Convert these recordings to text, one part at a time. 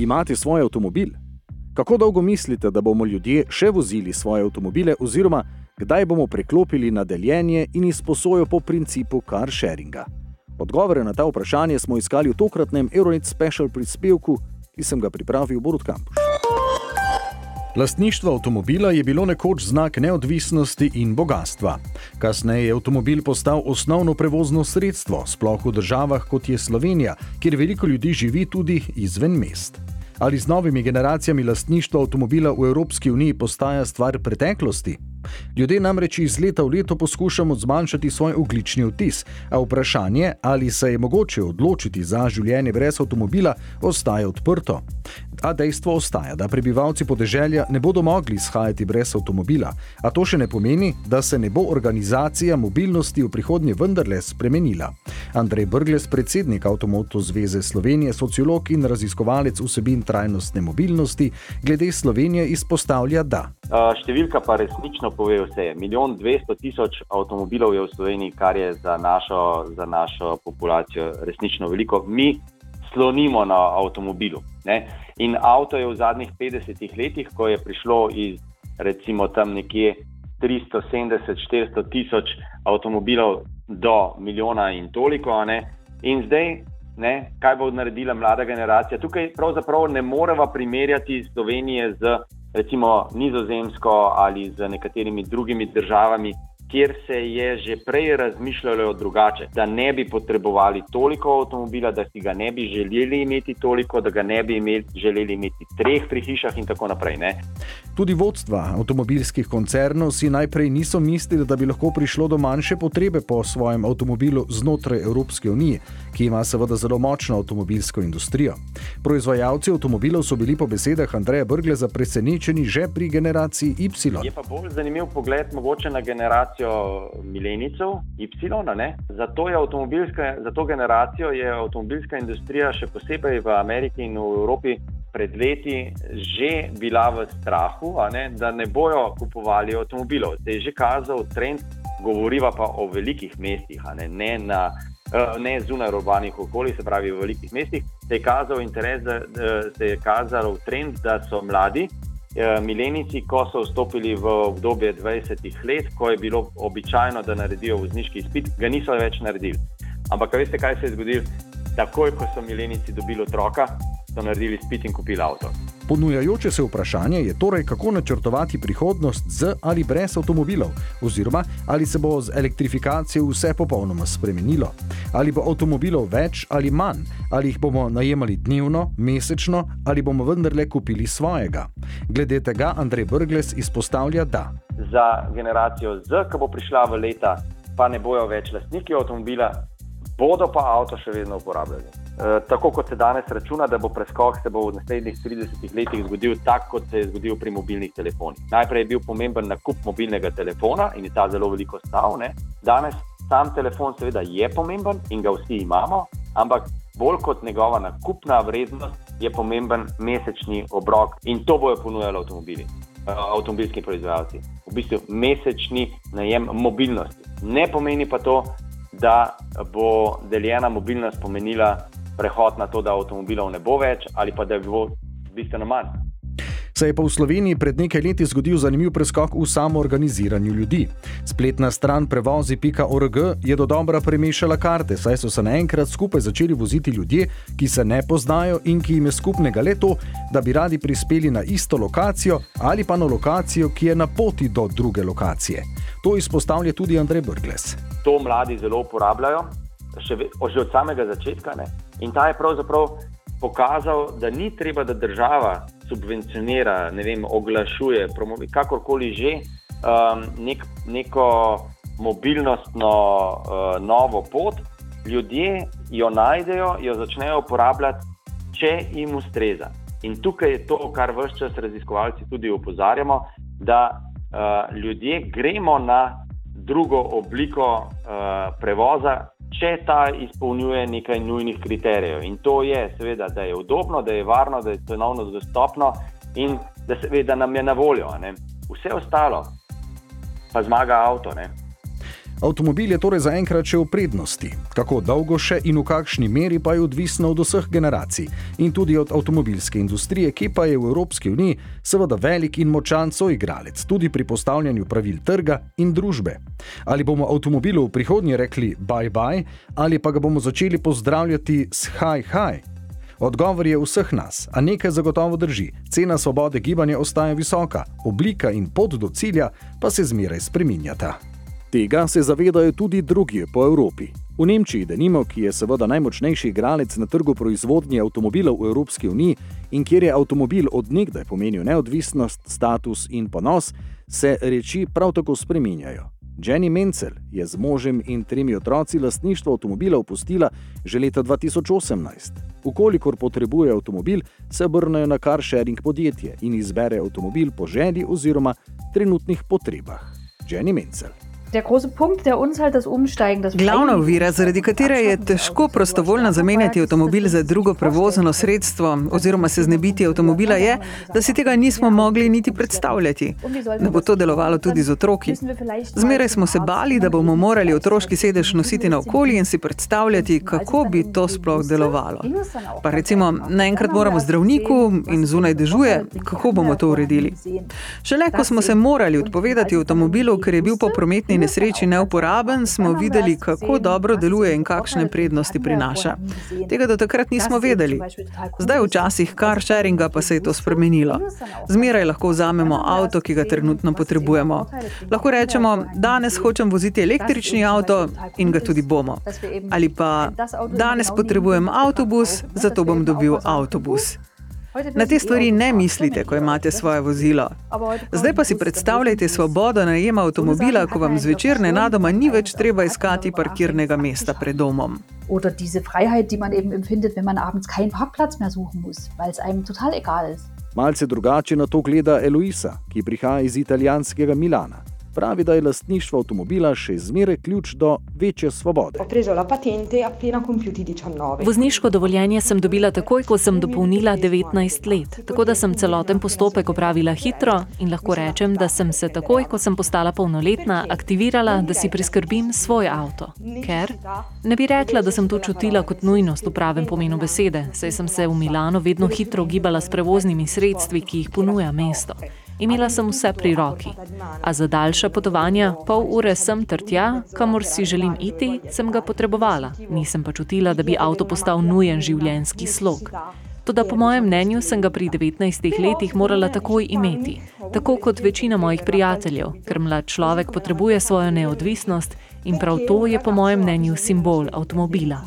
Imate svoj avtomobil? Kako dolgo mislite, da bomo ljudje še vozili svoje avtomobile, oziroma kdaj bomo preklopili na deljenje in izposojo po principu car sharinga? Odgovore na ta vprašanje smo iskali v tokratnem Euronet Special prispevku, ki sem ga pripravil Borod Kampus. Lastništvo avtomobila je bilo nekoč znak neodvisnosti in bogatstva. Kasneje je avtomobil postal osnovno prevozno sredstvo, sploh v državah kot je Slovenija, kjer veliko ljudi živi tudi izven mest. Ali z novimi generacijami lastništvo avtomobila v Evropski uniji postaja stvar preteklosti? Ljudje namreč iz leta v leto poskušamo zmanjšati svoj oglični vtis, a vprašanje, ali se je mogoče odločiti za življenje brez avtomobila, ostaja odprto. A dejstvo ostaja, da prebivalci podeželja ne bodo mogli shajati brez avtomobila, a to še ne pomeni, da se ne bo organizacija mobilnosti v prihodnje vendarle spremenila. Andrej Brgles, predsednik Avtomoto Zveze Slovenije, sociolog in raziskovalec vsebin trajnostne mobilnosti, glede Slovenije izpostavlja, da. Številka pa resnično pove vse. Milijon dvesto tisoč avtomobilov je v Sloveniji, kar je za našo, za našo populacijo resnično veliko. Mi slonimo na avtomobilu. Ne? In avto je v zadnjih 50 letih, ko je prišlo iz recimo tam nekje 370-400 tisoč avtomobilov do milijona in toliko. In zdaj, ne, kaj bo naredila mlada generacija? Tukaj pravzaprav ne moremo primerjati Slovenije z recimo Nizozemsko ali z nekaterimi drugimi državami, kjer se je že prej razmišljalo drugače, da ne bi potrebovali toliko avtomobila, da si ga ne bi želeli imeti toliko, da ga ne bi imeli, želeli imeti treh pri hišah in tako naprej. Ne? Tudi vodstva avtomobilskih koncernov si najprej niso mislili, da bi lahko prišlo do manjše potrebe po svojem avtomobilu znotraj Evropske unije, ki ima seveda zelo močno avtomobilsko industrijo. Proizvajalci avtomobilov so bili po besedah Andreja Brgle presenečeni že pri generaciji Y. Je pa bolj zanimiv pogled mogoče na generacijo generacijo milenicov, Y. Ne? Za to, za generacijo je avtomobilska industrija, še posebej v Ameriki in v Evropi, pred leti že bila v strahu, ne? da ne bojo kupovali avtomobilov. Se je že kazal trend, govoriva pa o velikih mestih, ne, ne, na, ne zunaj urbanih okolij, se pravi v velikih mestih. Se je kazal interes, da, se je kazal trend, da so mladi. Eh, milenici, ko so vstopili v obdobje 20 let, ko je bilo običajno, da naredijo vozniški izpit, ga niso več naredili. Ampak veste, kaj se je zgodilo? Takoj, ko so milenici dobili otroka, so naredili spit in kupili avto. Ponujajoče se vprašanje je torej, kako načrtovati prihodnost z ali brez avtomobilov, oziroma ali se bo z elektrifikacijo vse popolnoma spremenilo. Ali bo avtomobilov več ali manj, ali jih bomo najemali dnevno, mesečno, ali bomo vendarle kupili svojega. Glede tega Andrej Brgles izpostavlja, da. Za generacijo Z, ki bo prišla v leta, pa ne bojo več lastniki avtomobila, bodo pa avto še vedno uporabljali. E, tako kot se danes računa, da bo preskok se bo v naslednjih 30 letih zgodil tako, kot se je zgodil pri mobilnih telefonih. Najprej je bil pomemben nakup mobilnega telefona in je ta zelo veliko stal. Ne? Danes sam telefon seveda je pomemben in ga vsi imamo, ampak bolj kot njegova nakupna vrednost je pomemben mesečni obrok in to bojo ponujali avtomobili. E, avtomobilski proizvajalci, v bistvu mesečni najem mobilnosti. Ne pomeni pa to, da bo deljena mobilnost pomenila prehod na to, da avtomobilov ne bo več, ali pa da bi bilo bistveno manj. Se je pa v Sloveniji pred nekaj leti zgodil zanimiv preskok v samoorganiziranju ljudi. Spletna stran prevozi.org je do dobra premešala karte, saj so se naenkrat skupaj začeli voziti ljudje, ki se ne poznajo in ki jim je skupnega le to, da bi radi prispeli na isto lokacijo ali pa na lokacijo, ki je na poti do druge lokacije. To izpostavlja tudi Andrej Brgles to mladi zelo uporabljajo, še, že od samega začetka. Ne? In ta je pravzaprav pokazal, da ni treba, da država subvencionira, ne vem, oglašuje, promovi, kakorkoli že um, nek, neko mobilnostno uh, novo pot. Ljudje jo najdejo, jo začnejo uporabljati, če jim ustreza. In tukaj je to, kar vse čas raziskovalci tudi opozarjamo, da uh, ljudje gremo na drugo obliko uh, prevoza, če ta izpolnjuje nekaj nujnih kriterijev. In to je, seveda, da je udobno, da je varno, da je cenovno dostopno in da, seveda, nam je na voljo. Ne. Vse ostalo pa zmaga avto. Ne. Avtomobil je torej zaenkrat še v prednosti. Kako dolgo še in v kakšni meri pa je odvisno od vseh generacij in tudi od avtomobilske industrije, ki pa je v Evropski uniji seveda velik in močan soigralec tudi pri postavljanju pravil trga in družbe. Ali bomo avtomobilu v prihodnje rekli bye bye ali pa ga bomo začeli pozdravljati s hi hi? Odgovor je vseh nas, a nekaj zagotovo drži. Cena svobode gibanja ostaja visoka, oblika in pot do cilja pa se zmeraj spreminjata. Tega se zavedajo tudi drugi po Evropi. V Nemčiji, denimo, ki je seveda najmočnejši igralec na trgu proizvodnje avtomobilov v Evropski uniji in kjer je avtomobil odnegdaj pomenil neodvisnost, status in ponos, se reči prav tako spreminjajo. Jenny Menzel je z možem in tremi otroci lastništvo avtomobila opustila že leta 2018. Ukolikor potrebuje avtomobil, se obrnejo na car sharing podjetje in izbere avtomobil po želji oziroma trenutnih potrebah. Jenny Menzel. Glavna ovira, zaradi katere je težko prostovoljno zamenjati avtomobil za drugo prevozno sredstvo oziroma se znebiti avtomobila, je, da si tega nismo mogli niti predstavljati. Da bo to delovalo tudi z otroki. Zmeraj smo se bali, da bomo morali otroški sedež nositi na okolje in si predstavljati, kako bi to sploh delovalo. Pa recimo, naenkrat moramo zdravniku in zunaj dežuje, kako bomo to uredili. Šele ko smo se morali odpovedati avtomobilu, ker je bil po prometni nesreči neuporaben, smo videli, kako dobro deluje in kakšne prednosti prinaša. Tega do takrat nismo vedeli. Zdaj, v časih car sharinga, pa se je to spremenilo. Zmeraj lahko vzamemo avto, ki ga trenutno potrebujemo. Lahko rečemo, danes hočem voziti električni avto in ga tudi bomo. Ali pa danes potrebujem avtobus, zato bom dobil avtobus. Na te stvari ne mislite, ko imate svoje vozilo. Zdaj pa si predstavljajte svobodo najema avtomobila, ko vam zvečer nenadoma ni več treba iskati parkirnega mesta pred domom. Oder diese Freiheit, die man eben empfindet, wenn man abends keinen Parkplatz mehr suchen muss, weil es einem total egal ist. Malce drugače na to gleda Eloisa, ki prihaja iz italijanskega Milana pravi, da je lastništvo avtomobila še zmeraj ključ do večje svobode. Vozniško dovoljenje sem dobila takoj, ko sem dopolnila 19 let, tako da sem celoten postopek opravila hitro in lahko rečem, da sem se takoj, ko sem postala polnoletna, aktivirala, da si priskrbim svoj avto. Ker ne bi rekla, da sem to čutila kot nujnost v pravem pomenu besede, saj sem se v Milano vedno hitro gibala s prevoznimi sredstvi, ki jih ponuja mesto. Imela sem vse pri roki. A za daljša potovanja, pol ure sem ter tja, kamor si želim iti, sem ga potrebovala. Nisem pa čutila, da bi avto postal nujen življenjski slog. Toda po mojem mnenju sem ga pri 19 letih morala takoj imeti, tako kot večina mojih prijateljev, ker mlad človek potrebuje svojo neodvisnost in prav to je po mojem mnenju simbol avtomobila.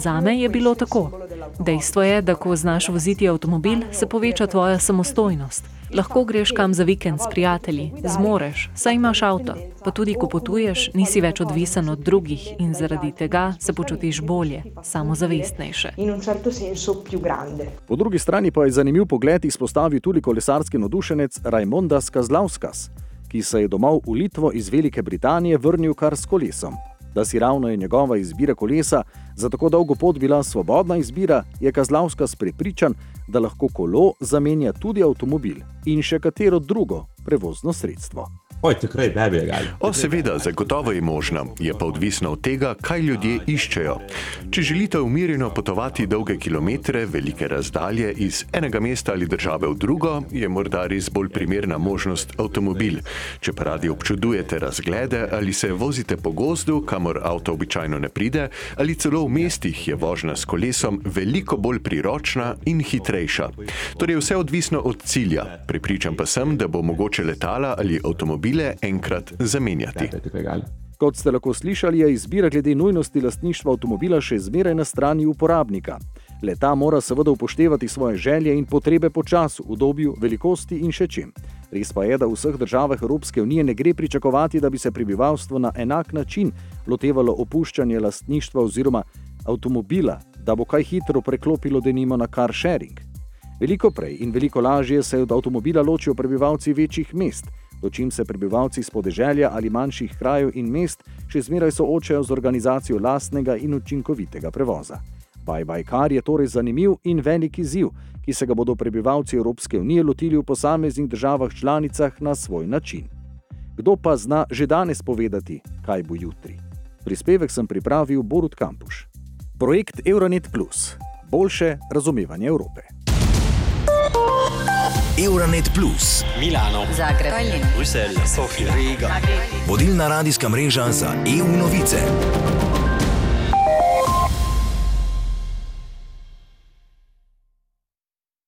Zame je bilo tako. Dejstvo je, da ko znaš voziti avtomobil, se poveča tvoja samostojnost. Lahko greš kam za vikend s prijatelji, zmoreš, saj imaš avto. Pa tudi, ko potuješ, nisi več odvisen od drugih in zaradi tega se počutiš bolje, samozavestnejše. Po drugi strani pa je zanimiv pogled izpostavil tudi kolesarski navdušenec Raimondas Kazlauskas, ki se je domov v Litvo iz Velike Britanije vrnil kar s kolesom da si ravno je njegova izbira kolesa za tako dolgo pot bila svobodna izbira, je Kazlavska sprepričan, da lahko kolo zamenja tudi avtomobil in še katero drugo prevozno sredstvo. Oj, tikrai be abejo gali. O, seveda, zagotovo je možno, je pa odvisno od tega, kaj ljudje iščejo. Če želite umirjeno potovati dolge kilometre, velike razdalje iz enega mesta ali države v drugo, je morda res bolj primerna možnost avtomobil. Če pa radi občudujete razglede ali se vozite po gozdu, kamor avto običajno ne pride, ali celo v mestih je vožnja s kolesom veliko bolj priročna in hitrejša. Torej, vse odvisno od cilja. Pripričam pa sem, da bo mogoče letala ali avtomobil avtomobile enkrat zamenjati. Kot ste lahko slišali, je izbira glede nujnosti lastništva avtomobila še zmeraj na strani uporabnika. Leta mora seveda upoštevati svoje želje in potrebe po času, udobju, velikosti in še čem. Res pa je, da v vseh državah Evropske unije ne gre pričakovati, da bi se prebivalstvo na enak način lotevalo opuščanja lastništva oziroma avtomobila, da bo kaj hitro preklopilo denimo na car sharing. Veliko prej in veliko lažje se od avtomobila ločijo prebivalci večjih mest dočim se prebivalci iz podeželja ali manjših krajev in mest še zmeraj soočajo z organizacijo lastnega in učinkovitega prevoza. Bajbajkar je torej zanimiv in velik izziv, ki se ga bodo prebivalci Evropske unije lotili v posameznih državah članicah na svoj način. Kdo pa zna že danes povedati, kaj bo jutri? Prispevek sem pripravil Borut Kampuš. Projekt Euronet Plus. Boljše razumevanje Evrope. Euronet Plus, Milano, Zagreb, Tallinn, Bruselj, Sofija, Riga. vodilna radijska mreža za EU novice.